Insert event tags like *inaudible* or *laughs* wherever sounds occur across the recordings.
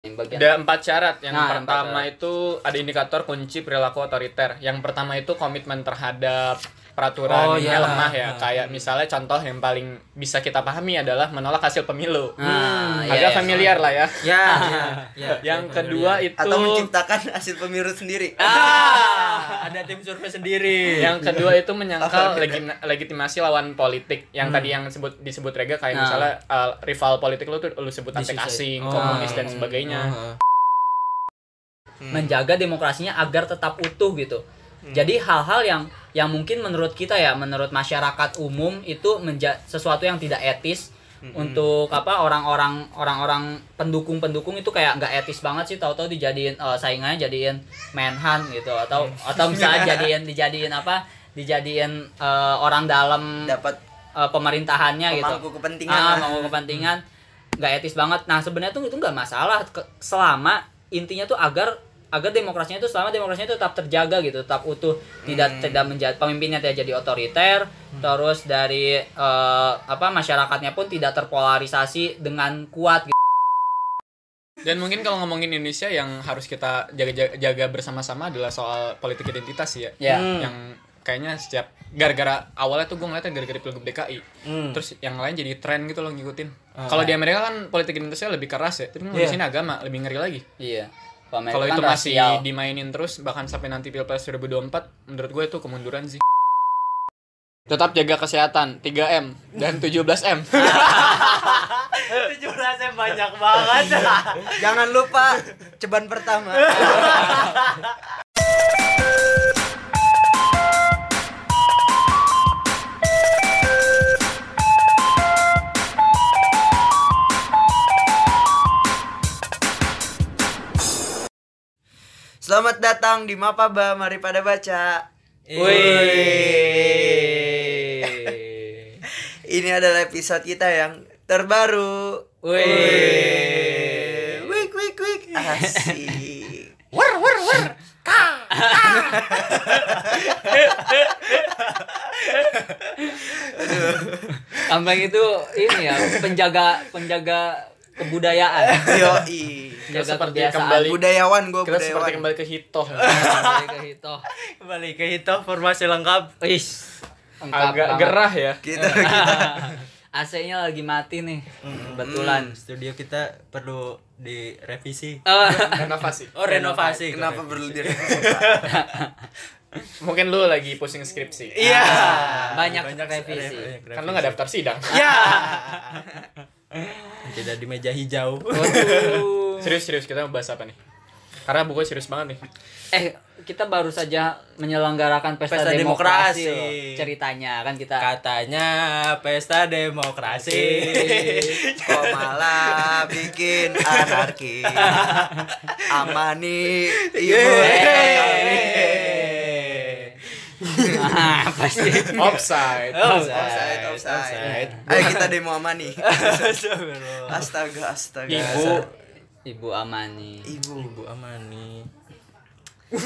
Bagian Ada empat syarat. Yang Nah, pertama empat itu ada indikator kunci perilaku otoriter. Yang pertama itu komitmen terhadap peraturan Oh, yang iya. lemah ya. Ah. Kayak misalnya contoh yang paling bisa kita pahami adalah menolak hasil pemilu. Nah, iya, Agak iya. familiar lah ya. Ya, *laughs* ya, ya. Yang ya, kedua ya. itu Atau menciptakan hasil pemilu sendiri. Ah, *laughs* ada tim survei sendiri. yang kedua itu menyangkal legi- legitimasi lawan politik. Yang tadi yang sebut disebut Rega kayak Nah. misalnya uh, rival politik lu tuh lu sebut antek Disusai. asing, Oh. komunis dan sebagainya. Oh, menjaga demokrasinya agar tetap utuh gitu. Jadi hal-hal yang yang mungkin menurut kita ya, menurut masyarakat umum itu menja sesuatu yang tidak etis. Untuk apa orang-orang orang-orang pendukung-pendukung itu kayak nggak etis banget sih. Tahu-tahu dijadiin eh, saingannya jadiin menhan gitu. Atau atau misalnya *laughs* jadiin dijadiin apa dijadiin eh, orang dalam Dapat eh, pemerintahannya gitu. pemangku kepentingan. ah mau kepentingan. Nggak etis banget. Nah sebenarnya tuh itu nggak masalah. Selama intinya tuh agar agar demokrasinya itu selama demokrasinya itu tetap terjaga gitu tetap utuh tidak tidak menjadi pemimpinnya tidak jadi otoriter terus dari eh, apa masyarakatnya pun tidak terpolarisasi dengan kuat gitu. Dan mungkin kalau ngomongin Indonesia yang harus kita jaga jaga, jaga bersama-sama adalah soal politik identitas ya. ya Yang kayaknya setiap gara-gara awalnya tuh gue ngeliatnya gara-gara pilgub DKI. Hmm. Terus yang lain jadi tren gitu loh ngikutin. Kalau di Amerika kan politik identitasnya lebih keras ya. Tapi kalau di Iya. sini agama lebih ngeri lagi. iya Kalau Kalau Amerika itu kan masih rasial. dimainin terus bahkan sampai nanti Pilpres 2024 menurut gue itu kemunduran sih. Tetap jaga kesehatan 3M dan 17M. 17 yang banyak banget. Jangan lupa ceban pertama. *laughs* Selamat datang di Mapaba, mari pada baca. Wih. Ini adalah episode kita yang terbaru. Wih. Wik wik wik. Asik. Kambang itu ini ya penjaga penjaga kebudayaan. *laughs* Yoi. Penjaga seperti kebiasaan. kembali Budayawan gue kita seperti kembali ke Hito. *laughs* Kembali ke itu. Kembali ke itu formasi lengkap. Lengkap Agak banget. gerah ya. Kita kita *laughs* AC-nya lagi mati nih. Kebetulan. Studio kita perlu direvisi. Eh, Renovasi. Oh, renovasi. kenapa perlu direvisi? Mungkin lu lagi pusing skripsi. Iya. Banyak revisi. banyak Kan lu gak daftar sidang. Ya. Tidak di meja hijau. Waduh. Serius serius kita mau bahas apa nih? Karena buku serius banget nih. Eh, kita baru saja menyelenggarakan pesta, Pesta demokrasi, demokrasi. loh. Ceritanya kan kita Katanya pesta demokrasi. *laughs* Kok malah bikin anarki *laughs* Amani ibu Ah, *laughs* apa sih? Offside. Offside, offside. Ayo kita demo Amani Astaga, astaga Ibu Ibu Amani. Ibu Ibu Amani. *laughs*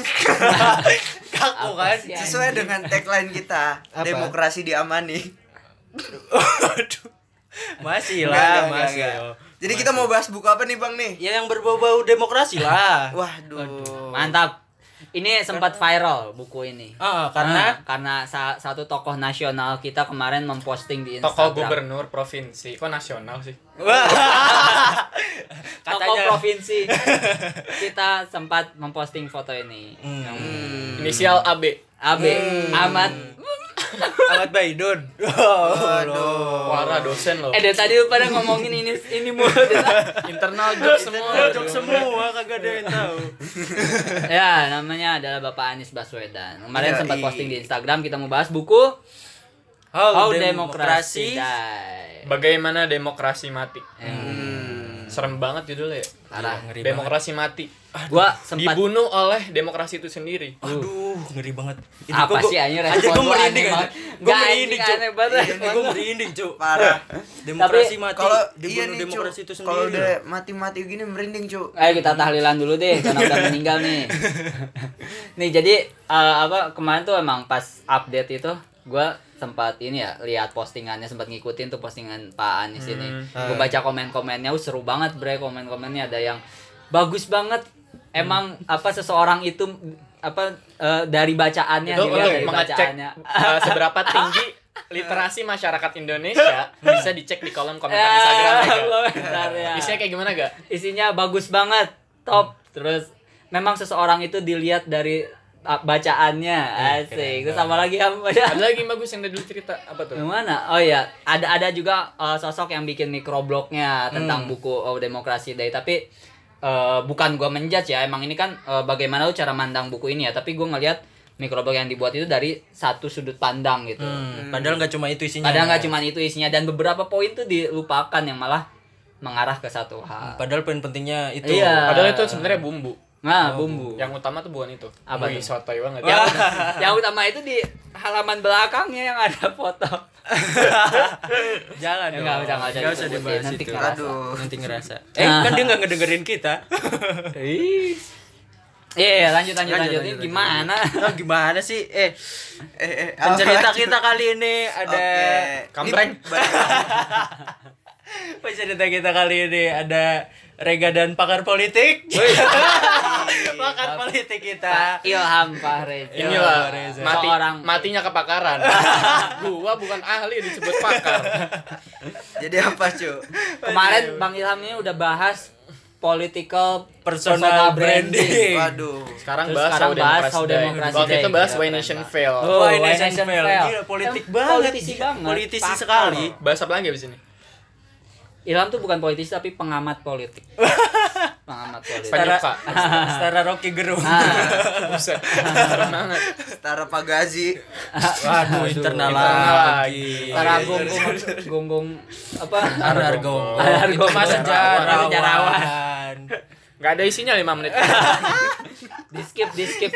Kaku kan? Sesuai dengan tagline kita Apa? Demokrasi diamani Waduh. Masih lah, enggak, masih. enggak. oh. Jadi kita mau bahas buku apa nih bang nih? Ya yang berbau-bau demokrasi lah. Waduh Mantap. Ini sempat viral buku ini. Ah, karena Ah, karena sa- satu tokoh nasional kita kemarin memposting di tokoh Instagram. gubernur provinsi. Kok nasional sih? *laughs* *laughs* Tokoh provinsi. *laughs* kita sempat memposting foto ini. Hmm. Yang Inisial AB. AB Ahmad. *laughs* Ahmad Baidun. Waduh Wara dosen loh. Eh dari tadi lu pada ngomongin ini ini mulu. *laughs* Internal joke semua. Cocok semua kagak ada yang tahu. *laughs* ya, namanya adalah Bapak Anies Baswedan. Kemarin Yoi. sempat posting di Instagram kita mau bahas buku How, Demokrasi Demokrasi. Die. Bagaimana demokrasi mati? Hmm. Serem banget judulnya ya. Parah. Ngeri Demokrasi mati. Gua sempat Dibunuh oleh demokrasi itu sendiri. banget. Aduh, ngeri banget. apa kok gua- sih anjir respon gue lu merinding banget. Gue Nggak, merinding, aneh banget Gue lu. merinding, Cuk. Parah Demokrasi mati. Kalau dibunuh iya nih demokrasi itu sendiri. Kalau udah mati-mati gini merinding cu Ayo kita tahlilan dulu deh karena udah meninggal nih. *laughs* nih jadi eh, apa kemarin tuh emang pas update itu gua sempat ini ya lihat postingannya sempat ngikutin tuh postingan Pak Anies ini. Hmm. Gue baca komen-komennya uh, seru banget bre komen-komennya ada yang bagus banget emang apa seseorang itu apa eh, dari bacaannya itu dilihat untuk dari mengecek bacaannya uh, seberapa *laughs* tinggi literasi masyarakat Indonesia bisa dicek di kolom komentar Ya, Instagram ya, *laughs* ya. Isinya kayak gimana gak? isinya bagus banget top terus memang seseorang itu dilihat dari uh, bacaannya. Asik. terus sama lagi apa? Ya Ada lagi yang bagus yang dulu cerita apa tuh? yang mana? Oh ya ada ada juga uh, sosok yang bikin mikroblognya tentang buku oh, demokrasi day. Tapi uh, bukan gua menjudge ya. Emang ini kan uh, bagaimana lu cara mandang buku ini ya. Tapi gua ngelihat mikroblog yang dibuat itu dari satu sudut pandang gitu. Hmm, padahal nggak cuma itu isinya. Padahal nggak cuma itu isinya. Dan beberapa poin tuh dilupakan yang malah mengarah ke satu hal. Padahal poin pentingnya itu. Iya. Padahal itu sebenarnya bumbu. Nah, bumbu. Yang utama tuh bukan itu. Apa Wih, tuh? sotoy banget. yang, *laughs* yang utama itu di halaman belakangnya yang ada foto. *laughs* Jangan Ya, dong. nggak usah, nggak usah Nggak usah dibahas Nanti itu. ngerasa. Aduh. Nanti ngerasa. *laughs* Eh, kan dia nggak ngedengerin kita. Ih. Iya, lanjut lanjut lanjut. Lanjut, Ini lanjut, gimana? Oh, gimana sih? Eh, Eh, eh, pencerita kita kali ini ada Oke. Kampreng. Pencerita kita kali ini ada Rega dan pakar politik. *laughs* pakar politik kita. Ilham Fahrez. Inilah Reza. mati, Seorang- matinya kepakaran. *laughs* gua bukan ahli disebut pakar. *laughs* Jadi apa, Cu? Kemarin Bang Ilham ini udah bahas political Personal branding. Waduh. Sekarang Terus bahas sekarang bahas Democracy How Day. Democracy Waktu itu bahas Iya, Why Nation. Fail. Oh, Why Nation Fail. Gila, politik banget. politisi banget. Politisi sekali. Bahas apa lagi abis ini? Ilham tuh bukan politisi tapi pengamat politik. *laughs* pengamat politik. Setara, Pak. *laughs* setara Rocky Gerung. Ah. *laughs* Buset. Banget. Setara Pagazi. Waduh, internal internal lagi. Tara gonggong gonggong apa? Itu mah sejarawan. Sejarawan. Gak ada isinya 5 menit. Di skip, di skip.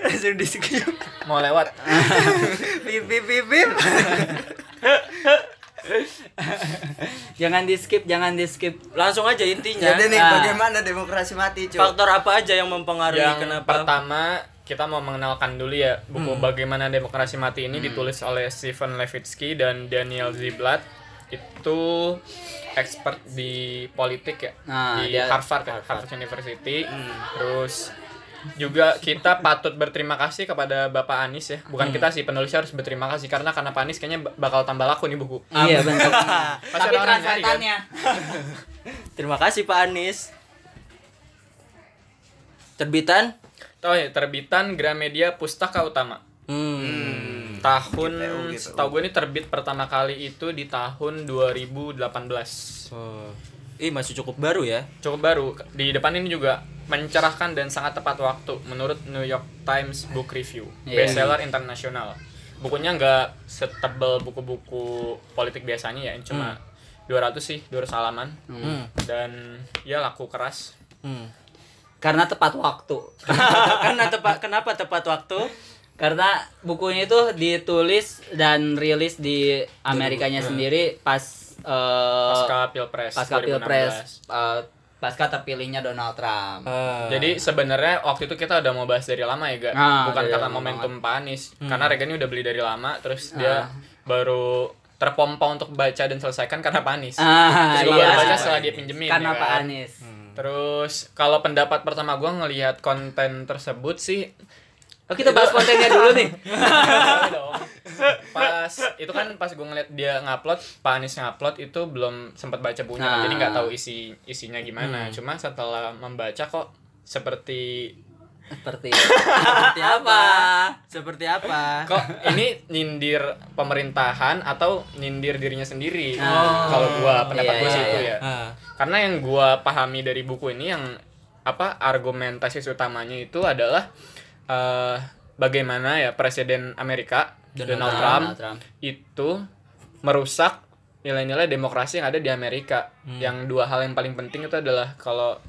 Langsung di skip. Mau lewat. Bip bip bip bip. Jangan di skip, jangan di skip. Langsung aja intinya. Jadi nih, Ah. bagaimana demokrasi mati, Cu? Faktor apa aja yang mempengaruhi Yang kenapa? pertama kita mau mengenalkan dulu ya buku Hmm. Bagaimana Demokrasi Mati ini ditulis oleh Stephen Levitsky dan Daniel Ziblatt itu expert di politik ya Nah, di dia- Harvard, ya, Harvard University. Terus juga kita patut berterima kasih kepada Bapak Anies ya. Bukan kita sih penulisnya harus berterima kasih karena karena Pak Anies kayaknya bakal tambah laku nih buku. Iya, benar. Tapi nyari, kan? *laughs* Terima kasih Pak Anies. Terbitan? Oh ya, terbitan Gramedia Pustaka Utama. Hmm. Tahun GPU, GPU. setahu gue ini terbit pertama kali itu di tahun 2018. Oh. Ih, masih cukup baru ya. Cukup baru. Di depan ini juga mencerahkan dan sangat tepat waktu menurut New York Times Book Review. Iya. Bestseller internasional. Bukunya nggak setebal buku-buku politik biasanya ya, cuma 200 sih, 200 halaman. Hmm. Dan ya laku keras. Hmm. Karena tepat waktu. *laughs* Karena tepat kenapa tepat waktu? Karena bukunya itu ditulis dan rilis di Amerikanya sendiri pas eh, Pasca Pilpres pasca 2016. pilpres eh, pasca terpilihnya Donald Trump. Eh, Jadi sebenarnya waktu itu kita udah mau bahas dari lama ya, Ga? Ah, Bukan dari karena momentum Pak Anies. Karena Regan ini udah beli dari lama, terus dia Ah. baru terpompa untuk baca dan selesaikan karena Pak Anies. Ah, Terus gua iya. baru baca setelah dia pinjemin. Karena ya Pak kan? Anies. Terus kalau pendapat pertama gua ngelihat konten tersebut sih Oh, kita bahas kontennya dulu nih. Pas itu kan pas gue ngeliat dia ngupload Pak Anies ngupload itu belum sempat baca bukunya Nah. jadi nggak tahu isi isinya gimana cuma setelah membaca kok seperti Seperti seperti apa? Seperti apa? kok ini nyindir pemerintahan atau nyindir dirinya sendiri Oh. kalau gua pendapat Iya, gua sih iya, itu iya. ya Ah. karena yang gua pahami dari buku ini yang apa argumentasi utamanya itu adalah eh, bagaimana ya presiden Amerika Donald, Trump, Donald Trump. itu merusak nilai-nilai demokrasi yang ada di Amerika yang dua hal yang paling penting itu adalah kalau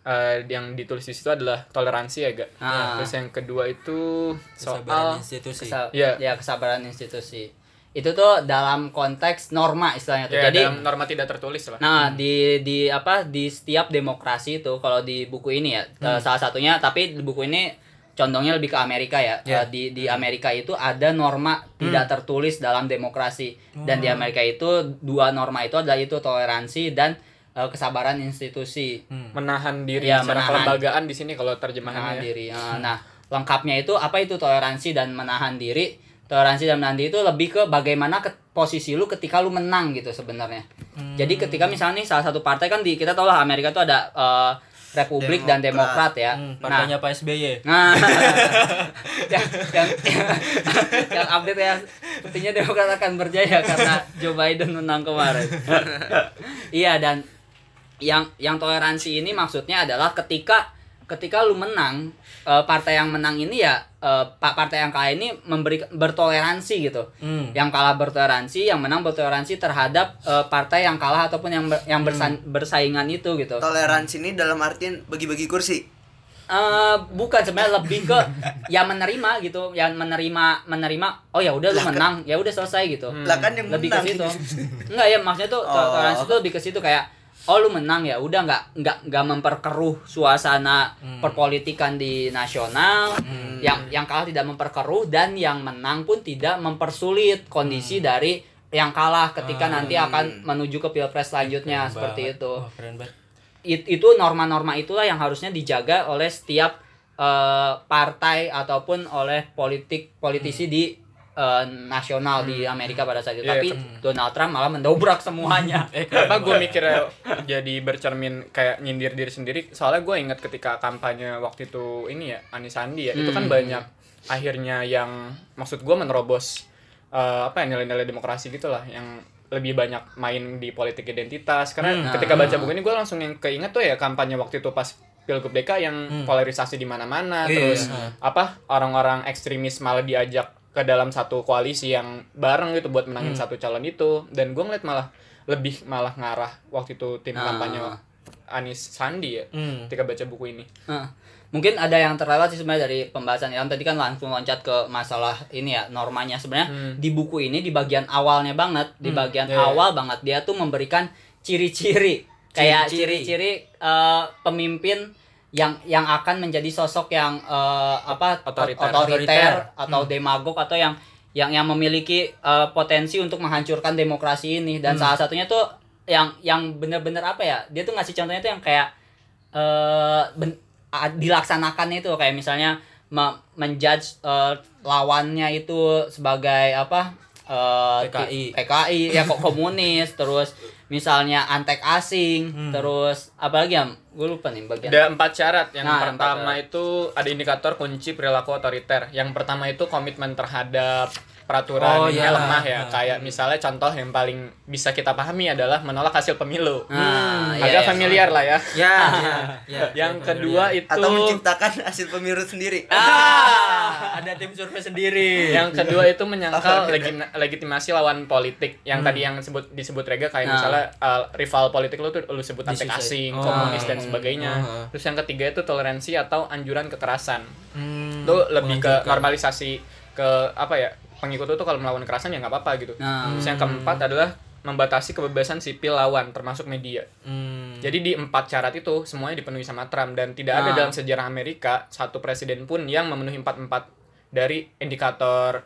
eh, yang ditulis di situ adalah toleransi ya gak Ah. terus yang kedua itu Kesabaran soal institusi. Kesa- Iya. ya kesabaran institusi. Itu tuh dalam konteks norma istilahnya tuh. ya, Jadi dalam norma tidak tertulis lah Nah, di di apa di setiap demokrasi itu kalau di buku ini ya eh, salah satunya tapi di buku ini condongnya lebih ke Amerika ya. Ya. Eh, di di Amerika itu ada norma tidak tertulis dalam demokrasi dan di Amerika itu dua norma itu adalah itu toleransi dan eh, kesabaran institusi menahan diri Iya, secara menahan. kelembagaan di sini kalau menahan terjemahannya ya. diri. Eh, Nah, lengkapnya itu apa itu toleransi dan menahan diri? Toleransi dan menahan diri itu lebih ke bagaimana ke posisi lu ketika lu menang gitu sebenarnya. Jadi ketika misalnya nih salah satu partai kan di kita tahu lah Amerika tuh ada eh, Republik dan Demokrat. Demokrat ya. Hmm, Nah, partainya Pak SBY. *laughs* Nah, yang, yang, *laughs* yang update ya, sepertinya Demokrat akan berjaya karena Joe Biden menang kemarin. iya dan yang yang toleransi ini maksudnya adalah ketika ketika lu menang eh, partai yang menang ini ya eh, pak partai yang kalah ini memberi bertoleransi gitu. Hmm. Yang kalah bertoleransi, yang menang bertoleransi terhadap eh, partai yang kalah ataupun yang ber- yang bersa- bersaingan itu gitu. Toleransi ini dalam artian bagi-bagi kursi. Eh bukan sebenarnya lebih ke *laughs* ya menerima gitu, yang menerima menerima oh ya udah lu menang, ya udah selesai gitu. Lah kan yang lebih menang. ke situ. *laughs* Enggak ya maksudnya tuh Oh. toleransi itu lebih ke situ kayak oh lu menang ya? Udah nggak nggak nggak memperkeruh suasana perpolitikan di nasional. Yang yang kalah tidak memperkeruh dan yang menang pun tidak mempersulit kondisi dari yang kalah ketika nanti akan menuju ke pilpres selanjutnya. Seperti Banget. itu. Wah, keren banget. it- itu norma-norma itulah yang harusnya dijaga oleh setiap eh, partai ataupun oleh politik politisi di eh, nasional di Amerika pada saat itu. Iya, Tapi Donald Trump malah mendobrak semuanya. *laughs* Eh, kenapa gue mikirnya jadi bercermin kayak nyindir diri sendiri? Soalnya gue ingat ketika kampanye waktu itu ini ya Anis Sandi ya, itu kan Hmm. banyak akhirnya yang maksud gue menerobos eh, apa ya nilai-nilai demokrasi gitulah yang lebih banyak main di politik identitas karena Hmm. ketika baca buku ini gue langsung yang keinget tuh ya kampanye waktu itu pas pilgub DK yang polarisasi di mana-mana Iya, terus iya. apa orang-orang ekstremis malah diajak ke dalam satu koalisi yang bareng gitu buat menangin Hmm. satu calon itu dan gue ngeliat malah lebih malah ngarah waktu itu tim Ah. kampanye Anis Sandi ya Hmm. ketika baca buku ini Nah, mungkin ada yang terlewat sih sebenarnya dari pembahasan yang tadi kan langsung loncat ke masalah ini ya normanya sebenarnya Hmm. di buku ini di bagian awalnya banget di bagian iya. awal banget dia tuh memberikan ciri-ciri kayak Ciri-ciri. eh, pemimpin yang yang akan menjadi sosok yang eh, apa Otoriter. otoriter atau demagog atau yang yang yang memiliki eh, potensi untuk menghancurkan demokrasi ini. Dan salah satunya tuh yang yang bener-bener apa ya dia tuh ngasih contohnya tuh yang kayak eh ben- dilaksanakannya itu. Kayak misalnya me- menjudge eh, lawannya itu sebagai apa eh, PKI. PKI ya kok *laughs* komunis. Terus misalnya antek asing terus apa lagi ya gue lupa nih bagian. Ada empat syarat. Yang Nah, pertama empat itu ada indikator kunci perilaku otoriter. Yang pertama itu komitmen terhadap peraturan Oh, yang iya. lemah ya Ah. kayak misalnya contoh yang paling bisa kita pahami adalah menolak hasil pemilu Nah, iya, agak iya. familiar lah ya Ya, ya, *laughs* ya. yang kedua itu Atau menciptakan hasil pemilu sendiri. Ah, *laughs* ada tim survei sendiri. yang kedua itu menyangkal legi- legitimasi lawan politik yang tadi yang disebut disebut Rega kayak Nah. misalnya uh, rival politik lu tuh lu sebut antek asing, Oh. komunis dan sebagainya. Oh. Terus yang ketiga itu toleransi atau anjuran kekerasan. Hmm, Itu lebih ke menganjurkan. normalisasi ke apa ya? Pengikut tuh kalau melawan kekerasan ya nggak apa-apa gitu. Nah. Terus yang keempat adalah membatasi kebebasan sipil lawan termasuk media. Hmm. Jadi di empat syarat itu semuanya dipenuhi sama Trump dan tidak ada Nah. dalam sejarah Amerika satu presiden pun yang memenuhi empat empat dari indikator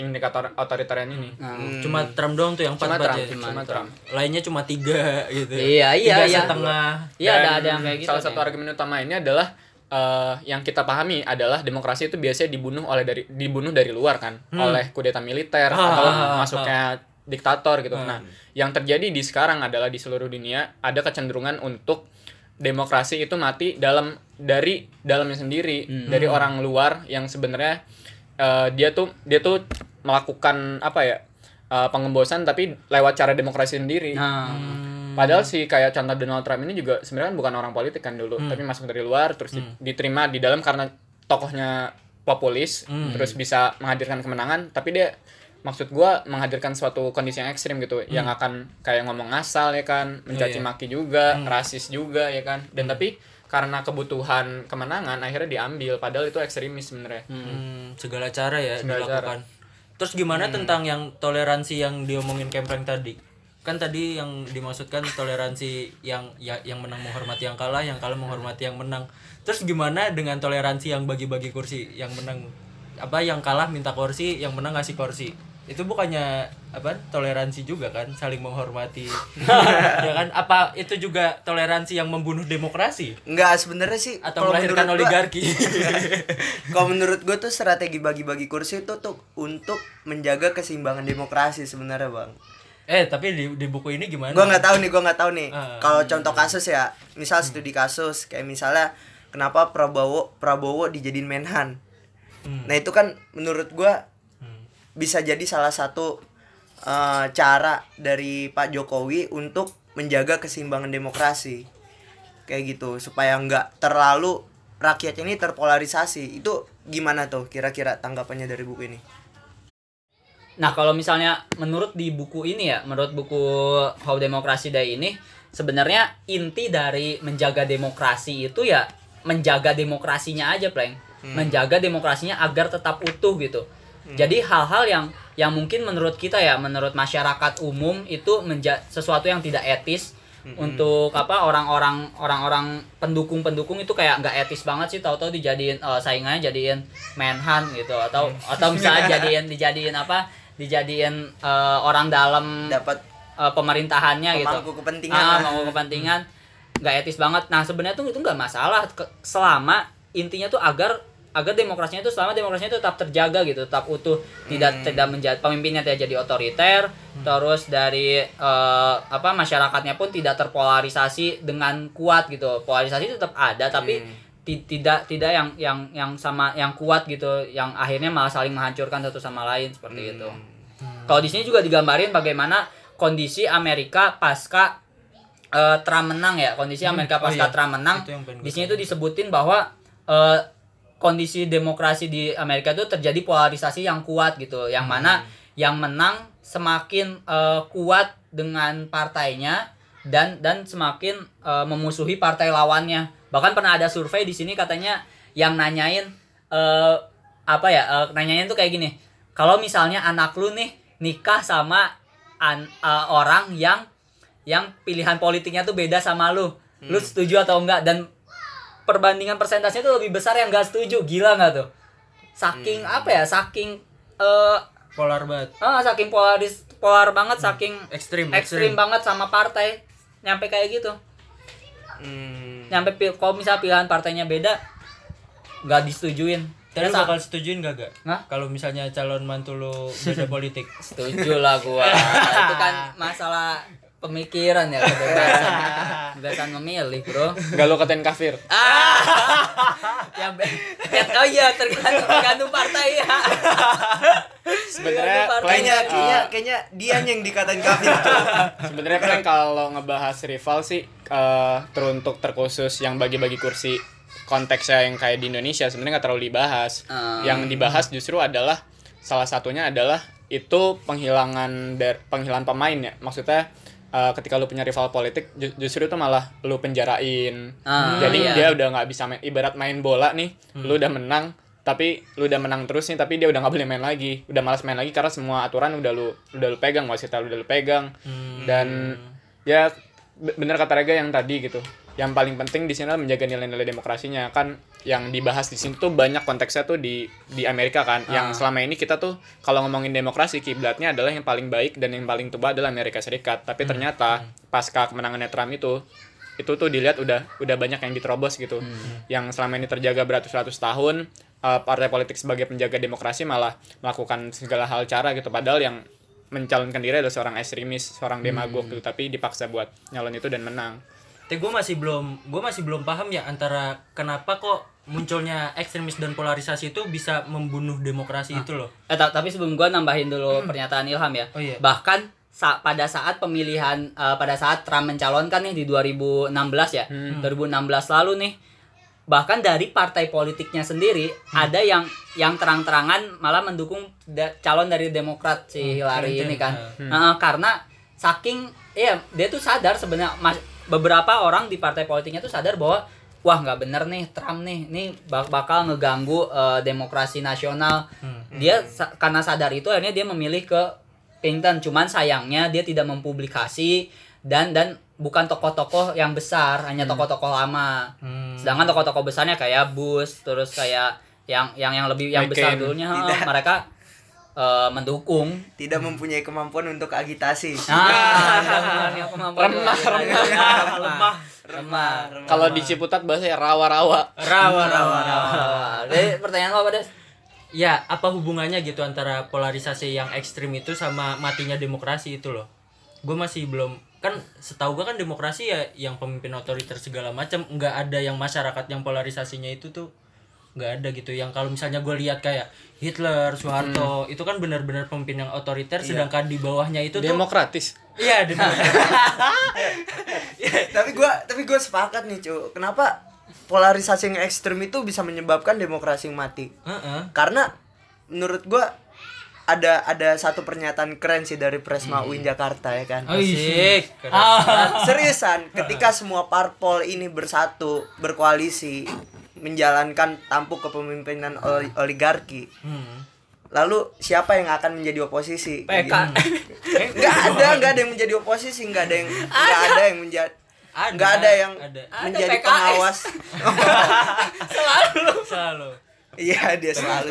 indikator otoritarian ini. Nah, Cuma Trump doang tuh yang empat Cuma Trump, ya? cuma Trump. Lainnya cuma tiga gitu. Iya, iya, Tiga iya. setengah. Iya ada ada yang kayak gitu. Salah satu nih. argumen utama ini adalah eh, yang kita pahami adalah demokrasi itu biasanya dibunuh oleh dari dibunuh dari luar kan, oleh kudeta militer Ah, atau ah, ah, masuknya diktator gitu. Nah, yang terjadi di sekarang adalah di seluruh dunia ada kecenderungan untuk demokrasi itu mati dalam dari dalamnya sendiri, dari orang luar yang sebenarnya eh, dia tuh dia tuh melakukan apa ya? eh, pengembosan tapi lewat cara demokrasi sendiri. Nah, Padahal sih kayak contoh Donald Trump ini juga sebenarnya kan bukan orang politik kan dulu, tapi masuk dari luar terus di- diterima di dalam karena tokohnya populis, terus bisa menghadirkan kemenangan, tapi dia maksud gua menghadirkan suatu kondisi yang ekstrim gitu, yang akan kayak ngomong ngasal ya kan, mencaci iya. maki juga, rasis juga ya kan. Dan tapi karena kebutuhan kemenangan akhirnya diambil padahal itu ekstremis sebenarnya. Hmm, segala cara ya Segala dilakukan. Terus gimana tentang yang toleransi yang diomongin Kempreng tadi? Kan tadi yang dimaksudkan toleransi yang ya, yang menang menghormati yang kalah, yang kalah menghormati yang menang. Terus gimana dengan toleransi yang bagi-bagi kursi, yang menang apa yang kalah minta kursi, yang menang ngasih kursi? itu bukannya apa toleransi juga kan saling menghormati *laughs* ya kan apa itu juga toleransi yang membunuh demokrasi Enggak sebenarnya sih atau melahirkan oligarki Kalau menurut gue *laughs* tuh strategi bagi-bagi kursi itu tuh untuk menjaga keseimbangan demokrasi sebenarnya bang. Eh tapi di, di buku ini gimana Gue nggak tahu nih, gue nggak tahu nih. Ah. Kalau contoh kasus ya, misal studi kasus kayak misalnya kenapa Prabowo Prabowo dijadiin Menhan. Hmm. Nah itu kan menurut gue Hmm. bisa jadi salah satu eh, cara dari Pak Jokowi untuk menjaga keseimbangan demokrasi kayak gitu supaya nggak terlalu rakyat ini terpolarisasi itu gimana tuh kira-kira tanggapannya dari buku ini Nah, kalau misalnya menurut di buku ini ya, menurut buku How Democracy Day ini, sebenarnya inti dari menjaga demokrasi itu ya menjaga demokrasinya aja, Pleng. Menjaga demokrasinya agar tetap utuh gitu. Jadi hal-hal yang yang mungkin menurut kita ya, menurut masyarakat umum itu menja sesuatu yang tidak etis untuk apa orang-orang orang-orang pendukung-pendukung itu kayak nggak etis banget sih tahu-tahu dijadiin eh, saingannya jadiin menhan gitu atau atau misalnya *laughs* jadiin dijadiin apa dijadiin eh, orang dalam dapat eh, pemerintahannya gitu. kepentingan ah, pemangku *laughs* kepentingan. Nggak etis banget. Nah sebenarnya tuh itu nggak masalah. Ke- selama intinya tuh agar agar demokrasinya itu selama demokrasinya itu tetap terjaga gitu tetap utuh tidak tidak menjadi pemimpinnya tidak jadi otoriter terus dari eh, apa masyarakatnya pun tidak terpolarisasi dengan kuat gitu. Polarisasi tetap ada tapi ti- tidak tidak yang yang yang sama yang kuat gitu yang akhirnya malah saling menghancurkan satu sama lain seperti itu kalau di sini juga digambarin bagaimana kondisi Amerika pasca eh, Trump menang ya. Kondisi Amerika oh pasca iya. Trump menang. Itu di sini tuh disebutin bahwa eh, kondisi demokrasi di Amerika itu terjadi polarisasi yang kuat gitu. Yang Hmm. mana yang menang semakin eh, kuat dengan partainya dan dan semakin eh, memusuhi partai lawannya. Bahkan pernah ada survei di sini katanya yang nanyain eh, apa ya eh, nanyain tuh kayak gini. Kalau misalnya anak lu nih nikah sama an- eh, orang yang yang pilihan politiknya tuh beda sama lu. Lu setuju atau enggak? Dan perbandingan persentasenya tuh lebih besar yang enggak setuju. Gila nggak tuh? Saking apa ya? Saking eh polar banget. ah saking polaris polar banget saking ekstrim ekstrim banget sama partai. Nyampe kayak gitu. Hmm. nyampe kalau misal pilihan partainya beda nggak disetujuin Tapi lu sa- bakal setujuin gak gak? Hah? Kalau misalnya calon mantu lu beda *laughs* politik setuju lah gua itu kan masalah pemikiran ya kebebasan kebebasan memilih bro Gak lo katain kafir. ah ya ya- oh iya tergantung tergantung partai ya Sebenarnya kayaknya eh, kayaknya dia yang dikatain kafir tuh. sebenarnya Plank kalau ngebahas rival sih eh, teruntuk terkhusus yang bagi-bagi kursi konteksnya yang kayak di Indonesia sebenarnya nggak terlalu dibahas. Hmm. Yang dibahas justru adalah salah satunya adalah itu penghilangan dari penghilangan pemain ya. Maksudnya eh, ketika lu punya rival politik ju- justru itu malah lu penjarain. Ah, Jadi iya. dia udah nggak bisa main ibarat main bola nih, lu udah menang tapi lu udah menang terus nih tapi dia udah nggak boleh main lagi udah malas main lagi karena semua aturan udah lu udah lu pegang wasitnya udah lu pegang dan ya be- bener kata Rega yang tadi gitu yang paling penting di sini adalah menjaga nilai-nilai demokrasinya. Kan yang dibahas di sini tuh banyak konteksnya tuh di di Amerika kan. Yang selama ini kita tuh kalau ngomongin demokrasi kiblatnya adalah yang paling baik dan yang paling tua adalah Amerika Serikat. Tapi ternyata pasca kemenangannya Trump itu itu tuh dilihat udah udah banyak yang diterobos gitu. Yang selama ini terjaga beratus-ratus tahun eh, partai politik sebagai penjaga demokrasi malah melakukan segala hal cara gitu. Padahal yang mencalonkan diri adalah seorang ekstremis seorang demagog gitu. Tapi dipaksa buat nyalon itu dan menang Tapi gue masih belum gue masih belum paham ya antara kenapa kok munculnya ekstremis dan polarisasi itu bisa membunuh demokrasi itu loh. Eh, ta- tapi sebelum gua nambahin dulu pernyataan Ilham ya. Oh, iya. Bahkan sa- pada saat pemilihan eh, pada saat Trump mencalonkan nih di 2016 ya. 2016 lalu nih bahkan dari partai politiknya sendiri ada yang yang terang-terangan malah mendukung da- calon dari Demokrat si Hillary Clinton. ini kan. Hmm. Nah, karena saking iya dia tuh sadar sebenarnya mas- beberapa orang di partai politiknya tuh sadar bahwa wah nggak bener nih Trump nih ini bak- bakal ngeganggu eh, demokrasi nasional Hmm. dia sa- karena sadar itu akhirnya dia memilih ke Clinton cuman sayangnya dia tidak mempublikasi dan dan bukan tokoh-tokoh yang besar hanya tokoh-tokoh lama Hmm. sedangkan tokoh-tokoh besarnya kayak Bush terus kayak yang yang yang lebih yang besar dulunya Tidak. mereka eh, mendukung. Tidak mempunyai kemampuan untuk agitasi. Nah, *laughs* yang kemampuan Remah, remah, lemah remah. Kalau di Ciputat bahasa rawa-rawa. rawa rawa Ah, Jadi pertanyaan lo apa Des? ya apa hubungannya gitu antara polarisasi yang ekstrim itu sama matinya demokrasi itu loh? Gue masih belum kan setahu gue kan demokrasi ya yang pemimpin otoriter segala macam. Nggak ada yang masyarakat yang polarisasinya itu tuh nggak ada gitu. Yang kalau misalnya gue lihat kayak Hitler Soeharto itu kan benar-benar pemimpin yang otoriter sedangkan di bawahnya itu tuh Demokratis. iya *laughs* tapi gua tapi gue sepakat nih cu kenapa polarisasi yang ekstrim itu bisa menyebabkan demokrasi yang mati? Heeh. karena menurut gua ada ada satu pernyataan keren sih dari Presma UIN Jakarta ya kan? Asik. seriusan ketika semua parpol ini bersatu berkoalisi menjalankan tampuk kepemimpinan oli- oligarki Hmm. lalu siapa yang akan menjadi oposisi PK. *laughs* nggak ada nggak ada yang menjadi oposisi nggak ada yang nggak ada yang menjadi Ada, nggak ada yang ada. menjadi PKS. pengawas *laughs* Selalu. iya dia selalu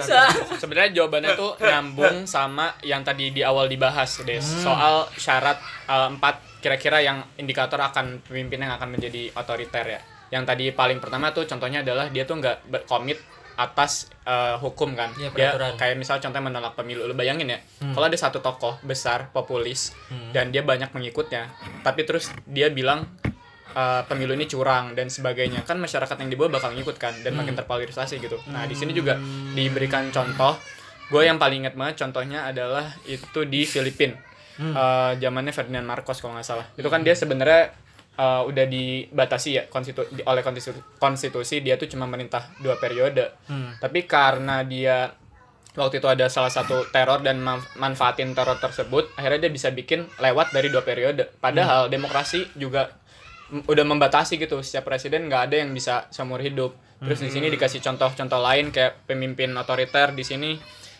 Sebenarnya jawabannya tuh nyambung sama yang tadi di awal dibahas, Des. Soal syarat eh, empat kira-kira yang indikator akan pemimpin yang akan menjadi otoriter ya. Yang tadi paling pertama tuh contohnya adalah dia tuh nggak berkomit atas eh, hukum kan. Iya, dia kayak misal contohnya menolak pemilu. Lu bayangin ya, kalau ada satu tokoh besar populis dan dia banyak pengikutnya, tapi terus dia bilang eh, pemilu ini curang dan sebagainya kan masyarakat yang di bawah bakal ngikut kan dan makin terpolarisasi gitu. Nah di sini juga diberikan contoh. Gue yang paling inget banget contohnya adalah itu di Filipina Eh, zamannya Ferdinand Marcos kalau nggak salah. Itu kan dia sebenarnya eh, udah dibatasi ya konstitu di- oleh konstitusi, konstitusi dia tuh cuma merintah dua periode. Tapi karena dia waktu itu ada salah satu teror dan man- manfaatin teror tersebut akhirnya dia bisa bikin lewat dari dua periode. Padahal demokrasi juga udah membatasi gitu setiap presiden nggak ada yang bisa seumur hidup. Terus di sini dikasih contoh-contoh lain kayak pemimpin otoriter di sini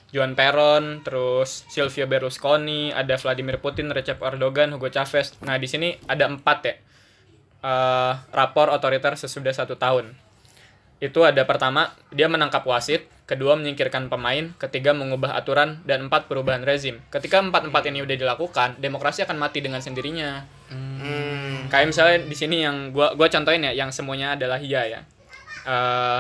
Juan Peron, terus Silvio Berlusconi, ada Vladimir Putin, Recep Erdogan, Hugo Chavez. Nah di sini ada empat ya eh, rapor otoriter sesudah satu tahun. Itu ada pertama dia menangkap wasit kedua menyingkirkan pemain ketiga mengubah aturan dan empat perubahan rezim. Ketika empat empat ini udah dilakukan demokrasi akan mati dengan sendirinya. Hmm. kayak misalnya di sini yang gua gua contohin ya yang semuanya adalah iya ya. Eh,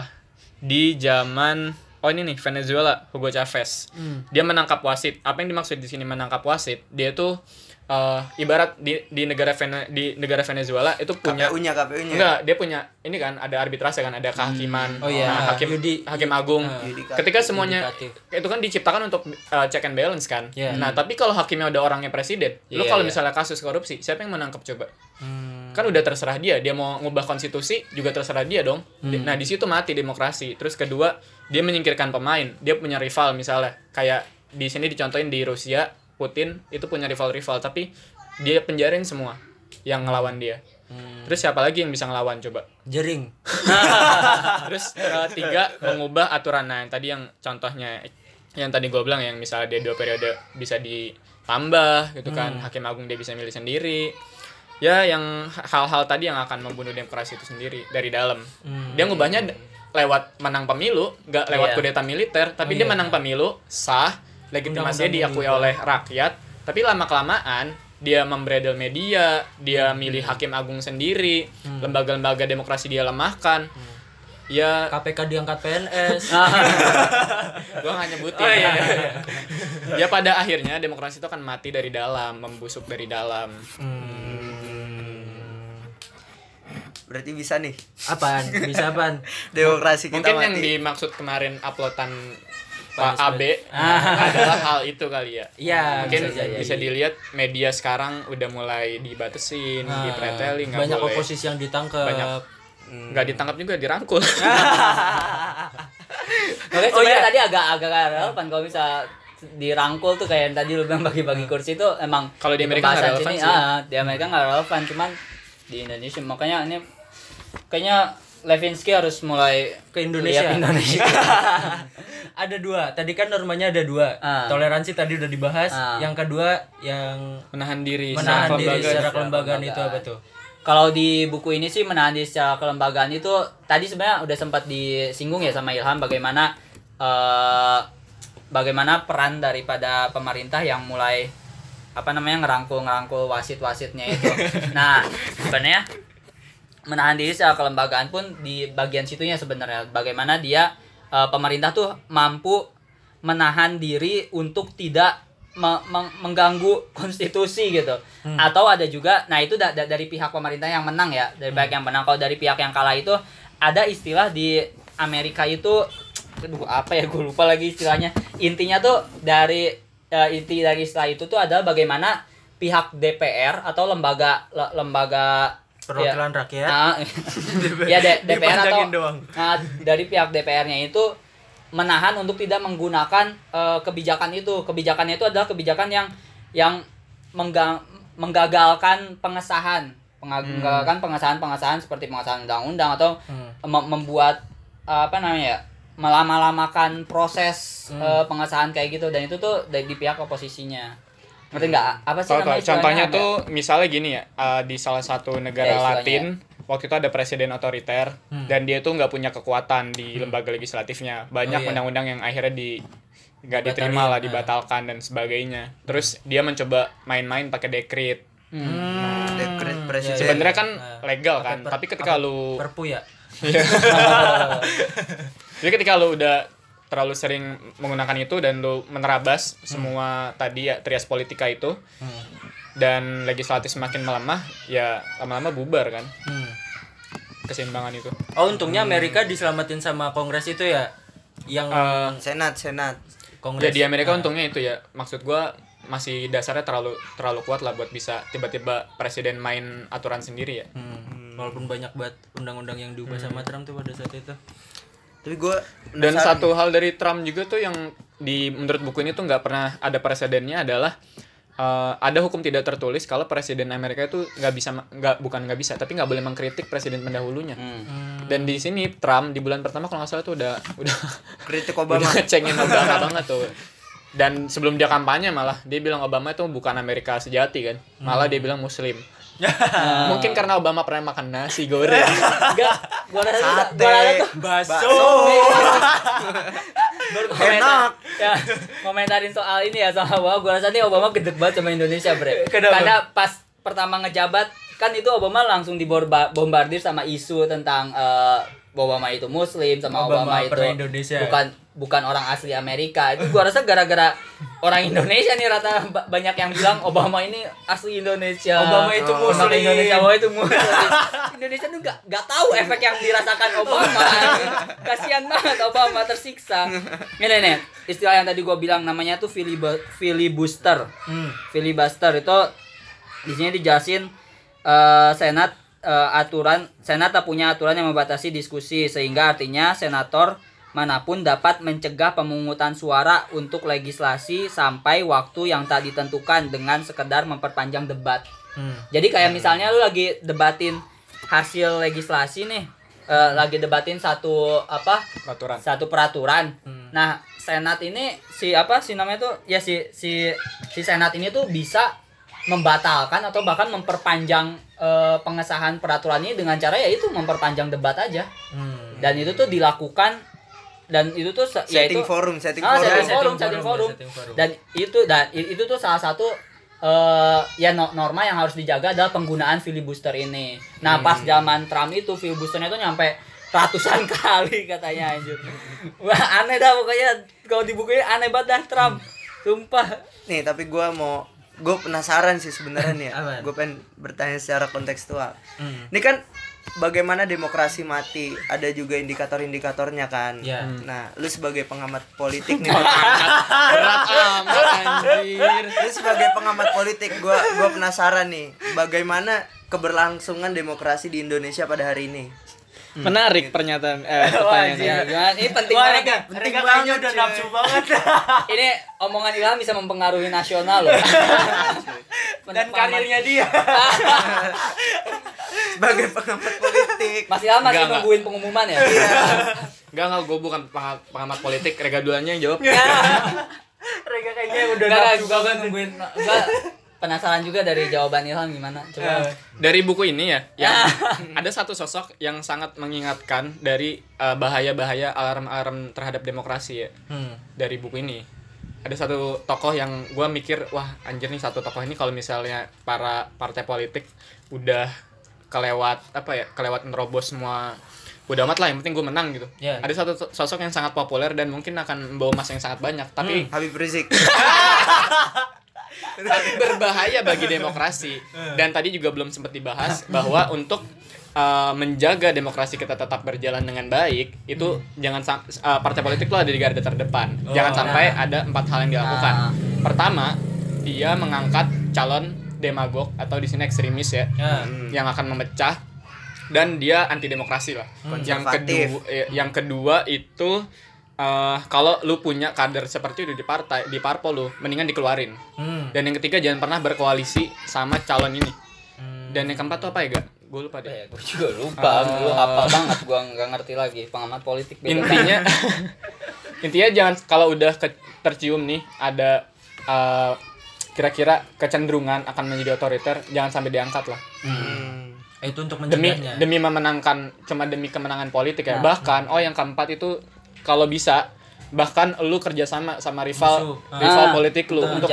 di zaman oh ini nih Venezuela Hugo Chavez. Dia menangkap wasit. Apa yang dimaksud di sini menangkap wasit? Dia tuh eh, ibarat di di negara Vene- di negara Venezuela itu punya KPU-nya KPU-nya Enggak, dia punya ini kan ada arbitrase kan, ada kehakiman. Oh iya, Nah, hakim yudi- hakim agung. Yudikatif. Ketika semuanya Yudikatif. itu kan diciptakan untuk uh, check and balance kan. Iya. Nah, tapi kalau hakimnya udah orangnya presiden, lu Iya, kalau iya. misalnya kasus korupsi, siapa yang menangkap coba? Hmm. Kan udah terserah dia, dia mau ngubah konstitusi juga terserah dia dong. Hmm. Nah, di situ mati demokrasi. Terus kedua, dia menyingkirkan pemain. Dia punya rival misalnya, kayak di sini dicontohin di Rusia, Putin itu punya rival-rival, tapi dia penjarin semua yang ngelawan dia. Hmm. Terus siapa lagi yang bisa ngelawan coba? Jering. *laughs* Terus eh, tiga mengubah aturan. Nah, yang tadi yang contohnya yang tadi gue bilang yang misalnya dia dua periode bisa ditambah gitu kan, hakim agung dia bisa milih sendiri. Ya, yang hal-hal tadi yang akan membunuh demokrasi itu sendiri dari dalam. Hmm. Dia ngubahnya lewat menang pemilu, nggak lewat Iya. kudeta militer, tapi Oh, dia iya. menang pemilu sah, legitimasinya diakui oleh rakyat, tapi lama kelamaan dia membredel media, dia milih hakim agung sendiri, lembaga-lembaga demokrasi dia lemahkan. Ya, KPK diangkat PNS. *laughs* gua nggak nyebutin. Oh, iya. ya pada akhirnya demokrasi itu akan mati dari dalam, membusuk dari dalam. Hmm. berarti bisa nih Apaan? Bisa apaan? *laughs* demokrasi kita Mungkin yang mati dimaksud kemarin uploadan Pak. AB *laughs* adalah hal itu kali ya. Iya, Mungkin bisa jadi. bisa dilihat media sekarang udah mulai dibatasin, Nah, dipretelin, nggak banyak boleh. oposisi yang ditangkap. Banyak. nggak ditangkap juga dirangkul. *laughs* Oke, Oh, iya. tadi agak agak relevan kalau bisa dirangkul tuh kayak yang tadi lu bilang bagi-bagi kursi itu emang Kalau di Amerika nggak relevan sini, sih. ah, di Amerika nggak relevan cuman di Indonesia makanya ini kayaknya Levinsky harus mulai ke Indonesia. Indonesia. *laughs* ada dua. Tadi kan normanya ada dua. Ah. Toleransi tadi udah dibahas. Ah. Yang kedua yang Menahan diri, menahan secara diri kelembagaan. secara kelembagaan itu apa tuh? Kalau di buku ini sih menahan diri secara kelembagaan itu tadi sebenarnya udah sempat disinggung ya sama Ilham bagaimana eh, bagaimana peran daripada pemerintah yang mulai apa namanya ngerangkul ngerangkul wasit wasitnya itu *laughs* nah sebenarnya menahan diri secara kelembagaan pun di bagian situnya sebenarnya. Bagaimana dia eh, pemerintah tuh mampu menahan diri untuk tidak me- meng- mengganggu *laughs* konstitusi gitu. Atau ada juga nah itu da- da- dari pihak pemerintah yang menang ya dari pihak yang menang. Kalau dari pihak yang kalah itu ada istilah di Amerika itu aduh apa ya gue lupa lagi istilahnya. Intinya tuh dari eh, inti dari istilah itu tuh adalah bagaimana pihak DPR atau lembaga le- lembaga perwakilan rakyat. Ah, *laughs* ya D- DPR atau doang. Nah, dari pihak DPR-nya itu menahan untuk tidak menggunakan eh, kebijakan itu. Kebijakannya itu adalah kebijakan yang yang mengga- menggagalkan pengesahan, Penga- menggagalkan pengesahan-pengesahan seperti pengesahan undang-undang atau Hmm. mem- membuat eh, apa namanya ya melama-lamakan proses eh, pengesahan kayak gitu. Dan itu tuh dari di pihak oposisinya ngerti nggak apa sih namanya tahu. contohnya istilahnya? tuh misalnya gini ya uh, di salah satu negara Ya. Latin waktu itu ada presiden otoriter Hmm. dan dia tuh nggak punya kekuatan di lembaga legislatifnya banyak Oh, iya. undang-undang yang akhirnya di nggak diterima lah nah. dibatalkan dan sebagainya terus dia mencoba main-main pakai dekret Hmm. Dekret Iya, presiden. iya. sebenarnya kan Nah, legal kan per- tapi ketika apa, lu perpu ya *laughs* jadi ketika lu udah terlalu sering menggunakan itu dan lu menerabas semua tadi ya trias politika itu Hmm. dan legislatif semakin melemah ya lama-lama bubar kan Hmm. keseimbangan itu oh untungnya Amerika diselamatin sama Kongres itu ya yang Eh, Senat, Senat. Kongres ya di Amerika Ah. untungnya itu ya maksud gua masih dasarnya terlalu terlalu kuat lah buat bisa tiba-tiba presiden main aturan sendiri ya Hmm. walaupun banyak banget undang-undang yang diubah sama Trump tuh pada saat itu Tapi gue dan satu hal dari Trump juga tuh yang di menurut buku ini tuh nggak pernah ada presidennya adalah eh, ada hukum tidak tertulis kalau presiden Amerika itu nggak bisa nggak bukan nggak bisa tapi nggak boleh mengkritik presiden pendahulunya Hmm. dan di sini Trump di bulan pertama kalau nggak salah tuh udah udah kritik *laughs* udah Obama. ngecengin *laughs* Obama banget tuh dan sebelum dia kampanye malah dia bilang Obama itu bukan Amerika sejati kan malah dia bilang Muslim *laughs* mungkin karena Obama pernah makan nasi goreng *laughs* Enggak, gua rasa Sate. gua rasa tuh bakso Enak. ya komentarin soal ini ya sama Obama gua rasa nih Obama gede banget sama Indonesia bre Kenapa? karena pas pertama ngejabat kan itu Obama langsung dibombardir sama isu tentang eh, Obama itu Muslim sama Obama Obama, itu Indonesia. bukan bukan orang asli Amerika itu gua rasa gara-gara orang Indonesia nih rata ba- banyak yang bilang Obama ini asli Indonesia Obama itu Orang Muslim. Indonesia Obama itu Muslim Indonesia tuh gak, gak tahu efek yang dirasakan Obama kasihan banget Obama tersiksa ini nih istilah yang tadi gua bilang namanya tuh filibu- filibuster Hmm. filibuster itu di sini dijelasin eh, senat eh, aturan senat tak punya aturan yang membatasi diskusi sehingga artinya senator mana pun dapat mencegah pemungutan suara untuk legislasi sampai waktu yang tak ditentukan dengan sekedar memperpanjang debat. Hmm. Jadi kayak misalnya lu lagi debatin hasil legislasi nih, eh, lagi debatin satu apa peraturan satu peraturan. Hmm. Nah, senat ini si apa sih namanya tuh ya si si si senat ini tuh bisa membatalkan atau bahkan memperpanjang eh, pengesahan peraturan ini dengan cara ya itu memperpanjang debat aja. Hmm. Dan itu tuh dilakukan dan itu tuh se- setting itu forum, setting Ah, forum. setting forum, forum, setting ya, forum. setting forum. Dan itu dan itu tuh salah satu eh ya no- norma yang harus dijaga adalah penggunaan filibuster ini. Nah, pas zaman Trump itu filibusternya tuh nyampe ratusan *laughs* kali katanya anjir. Wah, aneh dah pokoknya kalau di aneh banget dah Trump. Sumpah. Nih, tapi gua mau gue penasaran sih sebenarnya nih. *laughs* Apaan? Gue pengen bertanya secara kontekstual. Hmm. Ini kan bagaimana demokrasi mati, ada juga indikator-indikatornya kan. Ya. Nah, lu sebagai pengamat politik nih. berat amat anjir lu sebagai pengamat politik, gua gua penasaran nih, bagaimana keberlangsungan demokrasi di Indonesia pada hari ini. Menarik pernyataan eh Wah, pertanyaan anjir. ini. Penting Wah, banget. Rega, Penting Rega banget, udah nafsu banget. *laughs* Ini omongan Ilham bisa mempengaruhi nasional loh. *laughs* Dan karirnya dia. *laughs* Sebagai pengamat politik. Mas Ilham masih Enggak, enggak. nungguin pengumuman ya? Enggak, enggak, gue bukan pengamat, politik, Rega duanya yang jawab. Rega kayaknya udah nafsu banget. nungguin. Enggak, penasaran juga dari jawaban Ilham gimana? Coba. Eh. Dari buku ini ya, yang *laughs* ada satu sosok yang sangat mengingatkan dari eh, bahaya-bahaya alarm-alarm terhadap demokrasi ya. Hmm. Dari buku ini. ada satu tokoh yang gue mikir wah anjir nih satu tokoh ini kalau misalnya para partai politik udah kelewat apa ya kelewat nerobos semua udah amat lah yang penting gue menang gitu Ya. ada satu sosok yang sangat populer dan mungkin akan membawa masa yang sangat banyak tapi Habib Rizik *laughs* tapi berbahaya bagi demokrasi dan tadi juga belum sempat dibahas bahwa untuk uh, menjaga demokrasi kita tetap berjalan dengan baik itu jangan sam- uh, partai politik lo ada di garda terdepan Oh, jangan sampai nah. ada empat hal yang dilakukan Nah. pertama dia mengangkat calon demagog atau di sini ekstremis ya Ya. yang akan memecah dan dia anti demokrasi lah. Yang Konservatif. kedua yang kedua itu eh, kalau lu punya kader seperti itu di partai di parpol lu mendingan dikeluarin. Hmm. Dan yang ketiga jangan pernah berkoalisi sama calon ini. Hmm. Dan yang keempat tuh apa ya, Ga? Gue lupa Apa deh. ya, gue juga lupa, gue hafal banget, gue nggak ngerti lagi pengamat politik. beda Intinya *laughs* intinya jangan kalau udah ke- tercium nih ada eh, kira-kira kecenderungan akan menjadi otoriter, jangan sampai diangkat lah. Hmm. Itu untuk demi mencegahnya. demi memenangkan cuma demi kemenangan politik ya bahkan oh yang keempat itu kalau bisa bahkan lu kerjasama sama rival Musuh. rival Ah, politik lu untuk untuk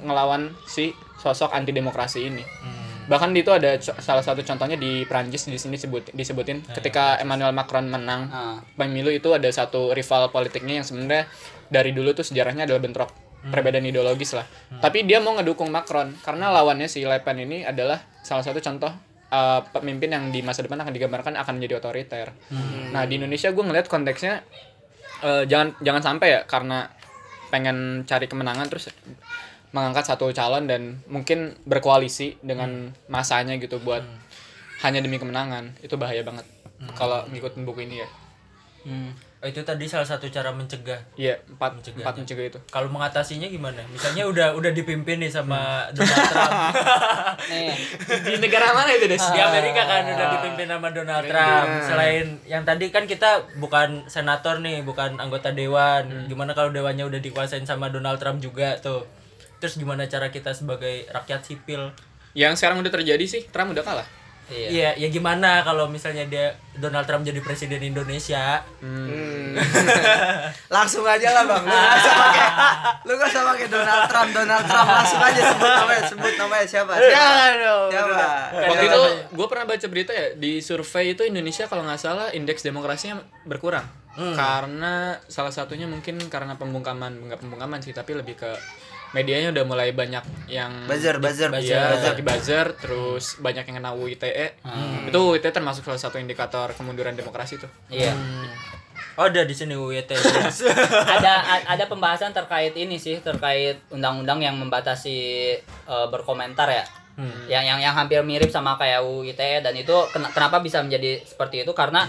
ngelawan si sosok anti demokrasi ini Hmm. bahkan itu ada salah satu contohnya di Prancis di sini sebut disebutin ketika Emmanuel Macron menang Ah. pemilu itu ada satu rival politiknya yang sebenarnya dari dulu tuh sejarahnya adalah bentrok perbedaan ideologis lah. Tapi dia mau ngedukung Macron karena lawannya si Le Pen ini adalah salah satu contoh uh, pemimpin yang di masa depan akan digambarkan akan menjadi otoriter. Nah di Indonesia gue ngeliat konteksnya uh, jangan jangan sampai ya karena pengen cari kemenangan terus mengangkat satu calon dan mungkin berkoalisi dengan masanya gitu buat hanya demi kemenangan itu bahaya banget kalau ngikutin buku ini ya. Hmm. Oh, itu tadi salah satu cara mencegah. Iya, empat, Mencegahnya. empat mencegah itu. Kalau mengatasinya gimana? Misalnya udah udah dipimpin nih sama Donald Trump. *laughs* Nih, Di negara mana itu, Des? di Amerika kan udah dipimpin sama Donald Trump. Selain yang tadi kan kita bukan senator nih, bukan anggota dewan. Gimana kalau dewannya udah dikuasain sama Donald Trump juga tuh? Terus gimana cara kita sebagai rakyat sipil? Yang sekarang udah terjadi sih, Trump udah kalah. Iya. Iya, ya gimana kalau misalnya dia Donald Trump jadi presiden Indonesia? Hmm. *laughs* langsung aja lah bang. Lu gak usah pakai lu gak usah pakai Donald Trump Donald Trump. Langsung aja sebut namanya sebut namanya siapa? Jangan dong. siapa? Waktu itu gue pernah baca berita ya di survei itu Indonesia kalau nggak salah indeks demokrasinya berkurang. Karena salah satunya mungkin karena pembungkaman nggak pembungkaman sih tapi lebih ke medianya udah mulai banyak yang buzzer buzzer Iya, buzzer di buzzer, terus banyak yang kena UITE. Itu UITE termasuk salah satu indikator kemunduran demokrasi tuh. Iya. Oh, ada di sini UIT. *laughs* ada a- ada pembahasan terkait ini sih terkait undang-undang yang membatasi eh, berkomentar ya yang yang yang hampir mirip sama kayak UU ITE dan itu ken- kenapa bisa menjadi seperti itu karena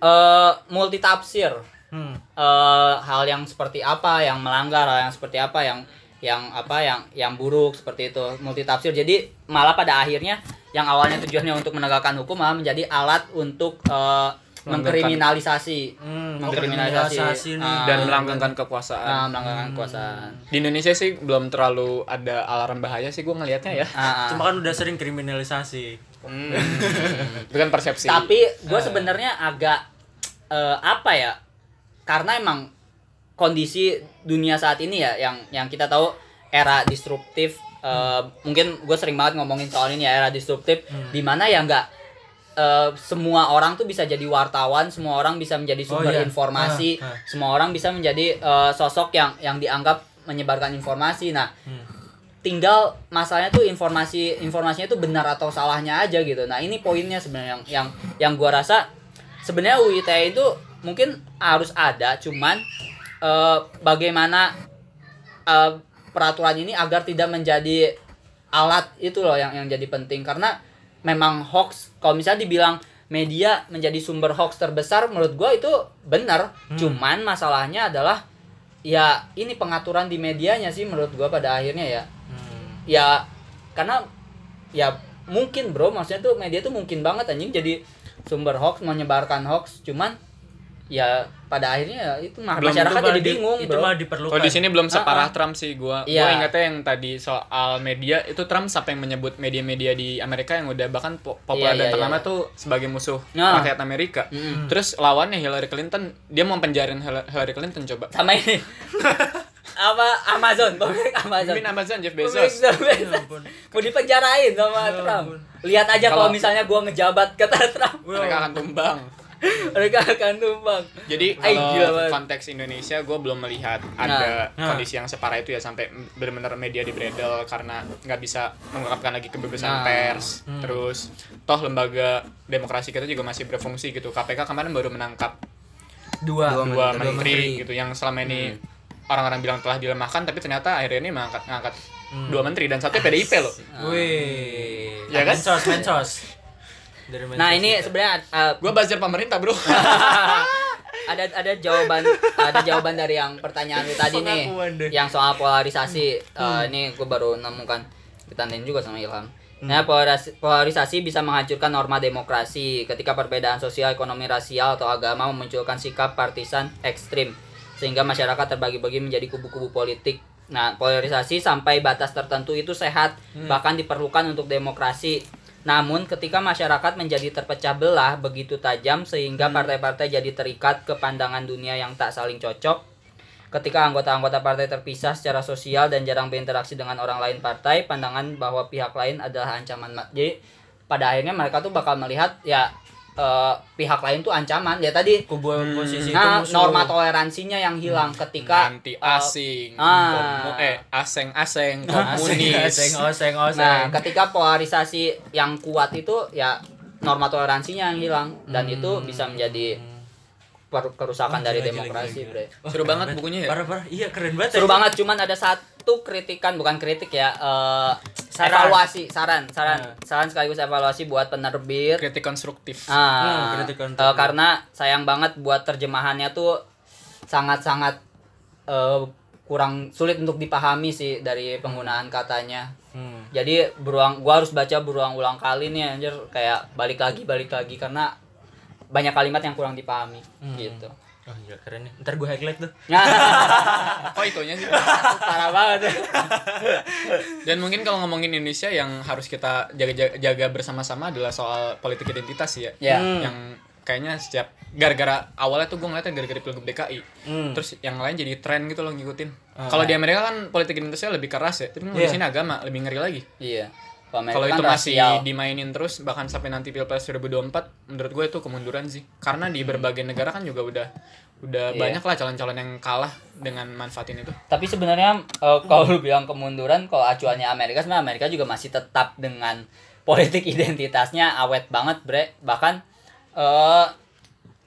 eh multi tafsir Hmm. eh, hal yang seperti apa yang melanggar hal yang seperti apa yang yang apa yang yang buruk seperti itu multi tafsir jadi malah pada akhirnya yang awalnya tujuannya untuk menegakkan hukum malah menjadi alat untuk eh, mengkriminalisasi Hmm, mengkriminalisasi kriminalisasi nih. ah, Dan melanggengkan kekuasaan. ah, melanggarkan kekuasaan Di Indonesia sih belum terlalu ada alarm bahaya sih gue ngelihatnya ya. Ah, ah. Cuma kan udah sering kriminalisasi. *laughs* Itu kan persepsi. tapi gue sebenarnya agak eh, apa ya karena emang kondisi dunia saat ini ya yang yang kita tahu era disruptif eh, mungkin gue sering banget ngomongin soal ini ya era disruptif di mana ya nggak eh, semua orang tuh bisa jadi wartawan semua orang bisa menjadi Oh, sumber iya. informasi Ah, ah. semua orang bisa menjadi eh, sosok yang yang dianggap menyebarkan informasi nah Hmm. tinggal masalahnya tuh informasi informasinya tuh benar atau salahnya aja gitu. Nah ini poinnya sebenarnya yang yang yang gua rasa sebenarnya UU ITE itu mungkin harus ada, cuman eh, bagaimana eh, peraturan ini agar tidak menjadi alat itu loh yang yang jadi penting. Karena memang hoax kalau misalnya dibilang media menjadi sumber hoax terbesar menurut gua itu benar, cuman masalahnya adalah ya ini pengaturan di medianya sih menurut gua pada akhirnya ya. Hmm. ya karena ya mungkin bro maksudnya tuh media tuh mungkin banget anjing jadi sumber hoax menyebarkan hoax. Cuman ya pada akhirnya ya itu mah Belum masyarakat Itu jadi di- bingung Itu bro malah diperlukan. Kalau di sini belum separah Ah, ah. Trump sih gua. Iya. Gua ingatnya yang tadi soal media itu Trump sampai yang menyebut media-media di Amerika yang udah bahkan po- populer Iya, dan iya, ternama iya. tuh sebagai musuh Nah. rakyat Amerika. Mm-mm. Terus lawannya Hillary Clinton, dia mau penjarin Hillary Clinton coba. sama ini *laughs* apa Amazon, pemilik Amazon. Pemimpin Amazon Jeff Pemilik Bezos. Jeff Bezos. Mau dipenjarain sama Trump. Lihat aja kalau Kalau- misalnya gua ngejabat kata Trump. Mereka akan tumbang. *laughs* Mereka akan tumbang. Jadi kalau konteks Indonesia gue belum melihat ada Nah. kondisi yang separah itu ya sampai benar-benar media dibredel karena nggak bisa mengungkapkan lagi Nah. kebebasan pers. Terus toh lembaga demokrasi kita juga masih berfungsi gitu. KPK kemarin baru menangkap Dua, Dua dua menteri. menteri, gitu yang selama ini orang-orang bilang telah dilemahkan tapi ternyata akhirnya ini mengangkat ngangkat dua menteri dan satu PDIP loh. Wih. Ya kan? Mensos, mensos. *laughs* Dari Nah, ini sebenarnya uh, Gue buzzer pemerintah bro. *laughs* ada ada jawaban ada jawaban dari yang pertanyaan lu tadi nih deh. yang soal polarisasi Eh, ini gue baru nemukan ditandain juga sama Ilham Nah, polarisasi, polarisasi bisa menghancurkan norma demokrasi ketika perbedaan sosial, ekonomi, rasial, atau agama memunculkan sikap partisan ekstrim sehingga masyarakat terbagi-bagi menjadi kubu-kubu politik. Nah, polarisasi sampai batas tertentu itu sehat, bahkan diperlukan untuk demokrasi. Namun, ketika masyarakat menjadi terpecah belah begitu tajam sehingga partai-partai jadi terikat ke pandangan dunia yang tak saling cocok, ketika anggota-anggota partai terpisah secara sosial dan jarang berinteraksi dengan orang lain partai, pandangan bahwa pihak lain adalah ancaman. ma- Jadi, pada akhirnya mereka tuh bakal melihat ya eh, pihak lain tuh ancaman. Ya tadi kubu posisi Nah, itu musuh. norma toleransinya yang hilang ketika anti eh, asing, ah. komu- eh aseng-aseng, *laughs* Aseng, komunis. oseng, oseng, oseng. Nah, ketika polarisasi yang kuat itu ya norma toleransinya yang hilang dan itu bisa menjadi kerusakan Oh, dari gila, gila, demokrasi, gila, Bre. Seru banget bukunya ya? Parah, parah. Iya, keren banget. Seru ya. banget cuman ada satu kritikan bukan kritik ya eh, Saran. evaluasi saran saran Nah. saran sekaligus evaluasi buat penerbit kritik konstruktif. Ah, Hmm, kritik eh, konstruktif. karena sayang banget buat terjemahannya tuh sangat-sangat eh, kurang sulit untuk dipahami sih dari penggunaan katanya. Hmm. Jadi beruang gua harus baca berulang-ulang kali nih anjir kayak balik lagi balik lagi karena banyak kalimat yang kurang dipahami Hmm. gitu. Oh, gila keren nih. Ntar gue highlight tuh. *laughs* Kok itunya sih? Parah banget. Dan mungkin kalau ngomongin Indonesia yang harus kita jaga jaga bersama-sama adalah soal politik identitas sih ya. Ya. Hmm. Yang kayaknya setiap gara-gara awalnya tuh gue ngeliatnya gara-gara pilgub DKI. Hmm. Terus yang lain jadi tren gitu loh ngikutin. Ah. Kalau di Amerika kan politik identitasnya lebih keras ya. Tapi Iya. di sini agama lebih ngeri lagi. Iya. Amerika Kalau kan itu masih rasial. dimainin terus bahkan sampai nanti Pilpres 2024 menurut gue itu kemunduran sih. Karena di berbagai negara kan juga udah udah Iya. banyak lah calon-calon yang kalah dengan manfaatin itu. Tapi sebenarnya eh, kalau lu bilang kemunduran, kalau acuannya Amerika sebenarnya Amerika juga masih tetap dengan politik *laughs* identitasnya awet banget, bre. Bahkan eh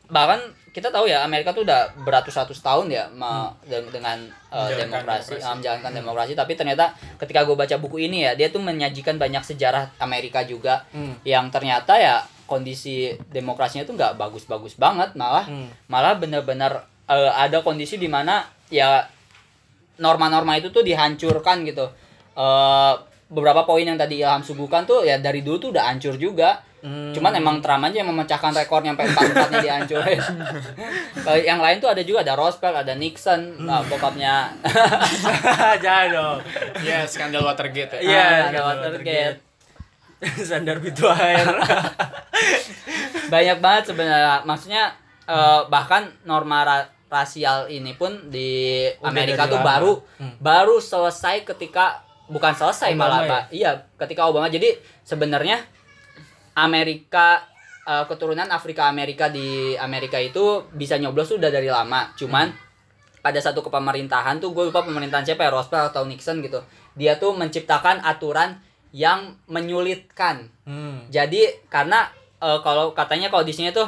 bahkan kita tahu ya Amerika tuh udah beratus-ratus tahun ya ma- de- dengan Menjalankan demokrasi, demokrasi. eh, menjalankan demokrasi. Tapi ternyata ketika gue baca buku ini ya, dia tuh menyajikan banyak sejarah Amerika juga Hmm. yang ternyata ya kondisi demokrasinya tuh nggak bagus-bagus banget, malah Hmm. malah benar-benar eh, ada kondisi di mana ya norma-norma itu tuh dihancurkan gitu. Eh beberapa poin yang tadi Ilham suguhkan tuh ya dari dulu tuh udah hancur juga. Hmm. Cuman emang Trump aja yang memecahkan rekor sampai empat empatnya dihancurin. Kalau *laughs* yang lain tuh ada juga ada Roosevelt, ada Nixon, nah, bokapnya *laughs* Jangan dong. *laughs* Ya skandal Watergate ya. Iya, Ah, ada skandal Watergate. Sandar pintu air. banyak banget sebenarnya maksudnya eh, bahkan norma ra- rasial ini pun di Udah Amerika dari tuh lama. baru Hmm. baru selesai ketika bukan selesai Obama malah ya? Pak. iya ketika Obama jadi sebenarnya Amerika eh, keturunan Afrika Amerika di Amerika itu bisa nyoblos tuh udah dari lama cuman pada satu kepemerintahan tuh gue lupa pemerintahan siapa ya Roosevelt atau Nixon gitu dia tuh menciptakan aturan yang menyulitkan Hmm. jadi karena eh, kalau katanya kalau di sini tuh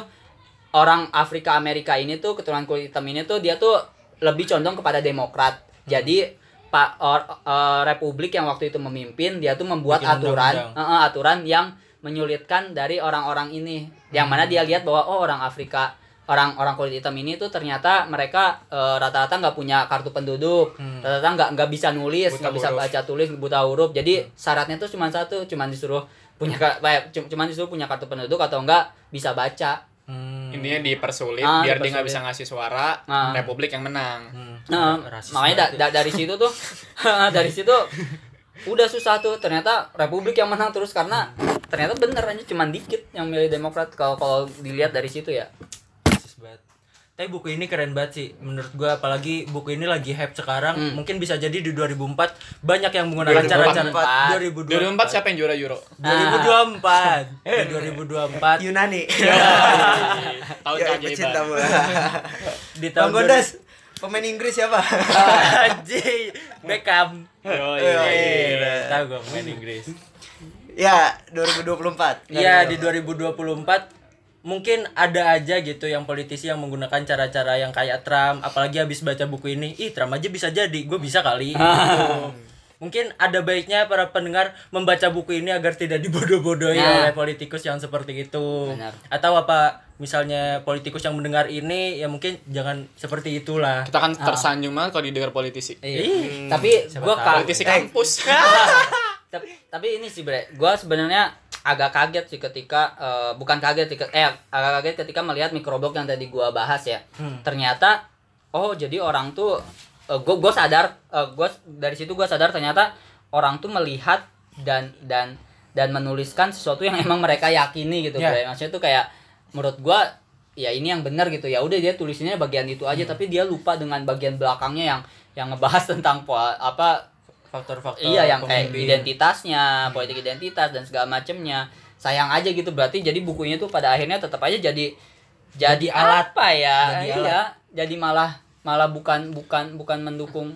orang Afrika Amerika ini tuh keturunan kulit hitam ini tuh dia tuh lebih condong kepada Demokrat. Jadi Pak or- eh, Republik yang waktu itu memimpin dia tuh membuat Bikin aturan undang-undang. eh, eh, aturan yang menyulitkan dari orang-orang ini. Yang mana dia lihat bahwa oh orang Afrika orang-orang kulit hitam ini tuh ternyata mereka rata-rata nggak punya kartu penduduk, Hmm. rata-rata nggak nggak bisa nulis, nggak bisa baca tulis, buta huruf. Jadi syaratnya tuh cuma satu, cuma disuruh punya ka- cum- cuma disuruh punya kartu penduduk atau enggak bisa baca. Hmm. Intinya dipersulit Ah, biar dia nggak dipersulit. bisa ngasih suara Ah. Republik yang menang. Hmm. Nah, Rasis makanya da- ya. da- dari situ tuh *laughs* dari situ udah susah tuh ternyata Republik yang menang terus karena ternyata bener aja cuma dikit yang milih Demokrat kalau kalau dilihat dari situ ya. Tapi buku ini keren banget sih menurut gua apalagi buku ini lagi hype sekarang. Mungkin bisa jadi di 2004 banyak yang menggunakan 2004. cara-cara 2004 siapa yang juara Euro? *laughs* 2024. *laughs* *laughs* Di 2024 Yunani. Tahun Ya, keajaiban. di Bang tahun Gondas, pemain Inggris siapa? Anjing, Beckham. Yo, Eh, Tahu gua main Inggris. ya, 2024. Iya di 2024 mungkin ada aja gitu yang politisi yang menggunakan cara-cara yang kayak Trump apalagi habis baca buku ini ih Trump aja bisa jadi gue bisa kali gitu. *laughs* mungkin ada baiknya para pendengar membaca buku ini agar tidak dibodoh-bodohi Nah. oleh politikus yang seperti itu Benar. atau apa misalnya politikus yang mendengar ini ya mungkin jangan seperti itulah Kita kan tersanjung banget kalau didengar politisi. Iya. Tapi siapa gue. Politisi kampus. tapi, *laughs* tapi ini sih bre gue sebenarnya agak kaget sih ketika eh, bukan kaget sih ke- eh agak kaget ketika melihat mikroblog yang tadi gue bahas ya. Ternyata oh jadi orang tuh gue gue sadar gue dari situ gue sadar ternyata orang tuh melihat dan dan dan menuliskan sesuatu yang *laughs* emang mereka yakini gitu Ya. bre maksudnya tuh kayak menurut gue ya ini yang benar gitu. Ya udah dia tulisinnya bagian itu aja tapi dia lupa dengan bagian belakangnya yang yang ngebahas tentang apa faktor-faktor Iya yang kayak pemimpin. identitasnya, politik identitas dan segala macemnya. Sayang aja gitu berarti jadi bukunya tuh pada akhirnya tetap aja jadi jadi alat apa ya? Jadi iya, alat. jadi malah malah bukan bukan bukan mendukung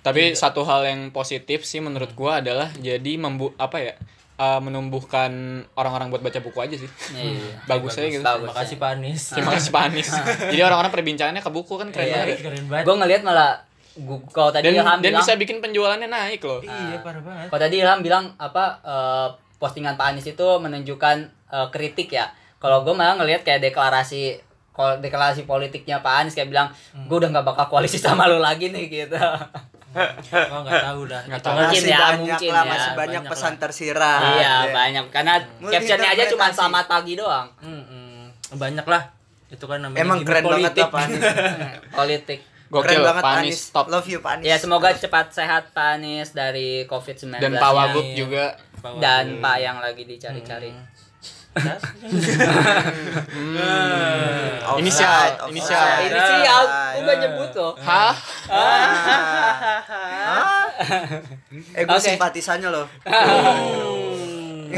Tapi satu hal yang positif sih menurut gua adalah jadi membu apa ya? eh, menumbuhkan orang-orang buat baca buku aja sih. iya. Bagus aja gitu. Terima kasih Pak Anies Terima kasih Pak Anies. *laughs* Jadi orang-orang perbincangannya ke buku kan keren Iya, banget. keren banget Gue ngelihat malah gua, kalau tadi Dan Ilham dan bilang bisa bikin penjualannya naik loh. iya parah banget kalau tadi Ilham bilang apa eh, postingan Pak Anies itu menunjukkan eh, kritik ya. Kalau gue malah ngelihat kayak deklarasi kalau deklarasi politiknya Pak Anies kayak bilang gue udah nggak bakal koalisi sama lu lagi nih gitu. Gua nggak tahu dah Nggak tahu. Mungkin masih ya, banyak mungkin lah, ya. masih banyak Banyak pesan lah. tersirat. iya Ya. banyak karena Multi captionnya aja cuma selamat pagi doang. Mm-mm. banyak lah itu kan namanya Emang keren banget politik. Pak Anies. *laughs* Politik. Keren Gokil, banget Pak Anies top. Love you Pak Anies. Ya semoga cepat sehat Pak Anies dari COVID-19 Dan Pak. Wagub Iya. juga. Pak dan Pak yang lagi dicari-cari. Hah? Offside, Inisial, inisial. Ini sih ya, aku gak nyebut loh. Hah? *laughs* Eh gue simpatisannya loh. *laughs*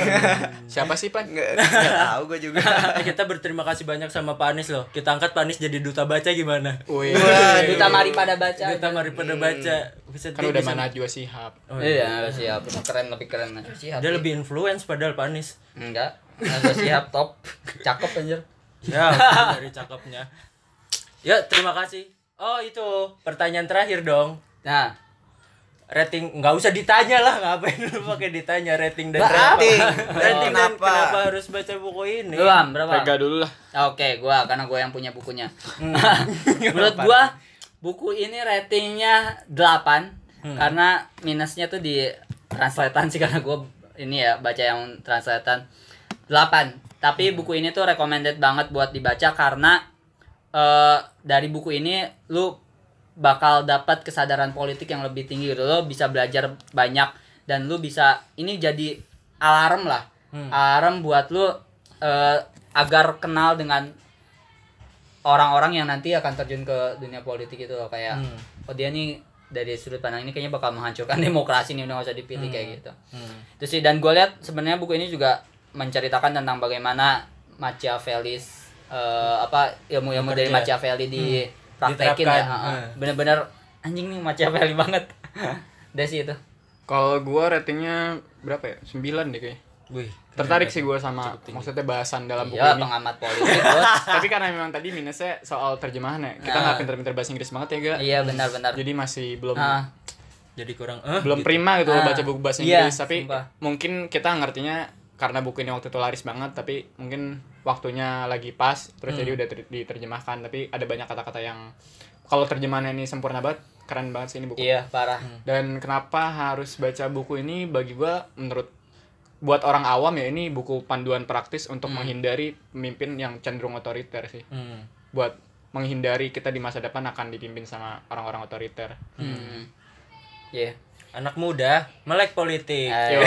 *laughs* Siapa sih, Pan? Nggak nggak tahu gue juga. *laughs* Kita berterima kasih banyak sama Pak Anies loh. Kita angkat Pak Anies jadi duta baca gimana? Wih. Duta Mari pada baca. Duta mari pada baca. Bisa Kan udah mana juga Sihab. Oh, Iya, siap. Keren lebih keren. Siap. Dia lebih influence padahal Pak Anies. enggak. Enggak siap top. Cakep anjir. Ya, *laughs* dari cakepnya. Ya, terima kasih. Oh, itu pertanyaan terakhir dong. Nah, Rating nggak usah ditanya lah, ngapain lu pakai ditanya rating dan Rating. kenapa? Rating dan Kenapa? kenapa harus baca buku ini? lu Am, berapa? Pega dulu lah. Oke, gua karena gua yang punya bukunya. *laughs* Menurut gua buku ini ratingnya 8 karena minusnya tuh di translatean sih karena gua ini ya baca yang translatean 8. Tapi buku ini tuh recommended banget buat dibaca karena eh dari buku ini lu bakal dapat kesadaran politik yang lebih tinggi gitu. Lo bisa belajar banyak dan lu bisa ini jadi alarm lah. Alarm buat lu eh, agar kenal dengan orang-orang yang nanti akan terjun ke dunia politik itu loh kayak Hmm. oh dia nih dari sudut pandang ini kayaknya bakal menghancurkan *laughs* demokrasi nih udah gak usah dipilih kayak gitu. Hmm. Itu sih dan gue lihat sebenarnya buku ini juga menceritakan tentang bagaimana Machiavelli eh, apa ilmu-ilmu dari. Machiavelli dipraktekin ya. Diterapkan. Heeh. Hmm. Bener-bener anjing nih Machiavelli banget. *laughs* Sih itu. Kalau gua ratingnya berapa ya? 9 deh kayaknya. Wih, Tertarik sih gua sama maksudnya bahasan dalam buku Iya, ini. pengamat *laughs* politik, Bos. Tapi karena memang tadi minusnya soal terjemahan ya. Kita Nah. nggak pinter-pinter bahasa Inggris banget ya, Ga. Iya, benar-benar. Jadi masih belum Ah, jadi kurang eh belum prima gitu loh Ah, baca buku bahasa iya, Inggris tapi sumpah. mungkin kita ngertinya karena buku ini waktu itu laris banget tapi mungkin waktunya lagi pas terus Hmm. jadi udah ter- diterjemahkan tapi ada banyak kata-kata yang kalau terjemahannya ini sempurna banget keren banget sih ini buku iya, parah. dan kenapa harus baca buku ini bagi gua menurut buat orang awam ya ini buku panduan praktis untuk Hmm. menghindari pemimpin yang cenderung otoriter sih Hmm. buat menghindari kita di masa depan akan dipimpin sama orang-orang otoriter Hmm. Iya. Anak muda melek politik. Eh, Yo,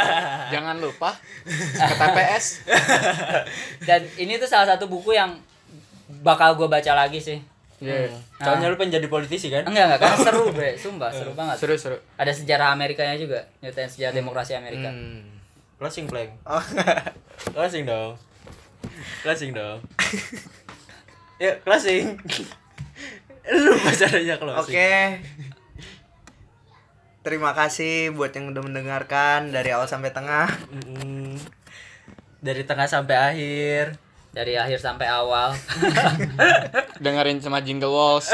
*laughs* jangan lupa ke TPS *laughs* Dan ini tuh salah satu buku yang bakal gue baca lagi sih. Iya. Soalnya lu pengen jadi politisi kan? Enggak enggak kan *laughs* seru bre, sumpah seru banget. Seru seru. Ada sejarah Amerikanya juga, nyatain sejarah demokrasi Amerika. Hmm. Closing plank. Oh. Closing dong. Closing dong. Yuk, closing. Lu caranya closing. Oke. Terima kasih buat yang udah mendengarkan dari awal sampai tengah. Dari tengah sampai akhir. Dari akhir sampai awal. *laughs* Dengerin sama Jingle Walls.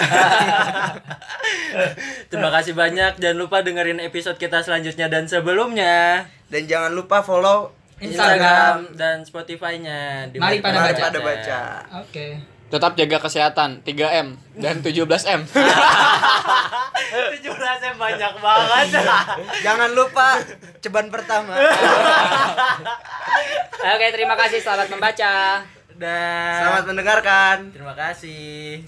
*laughs* Terima kasih banyak. Jangan lupa dengerin episode kita selanjutnya dan sebelumnya. Dan jangan lupa follow Instagram. dan Spotify-nya. Di Mari pada Mari baca. pada baca. Oke. Tetap jaga kesehatan 3M dan 17M. 17 yang banyak banget. *laughs* Jangan lupa ceban pertama. Oke, terima kasih selamat membaca. Dan Selamat mendengarkan. terima kasih.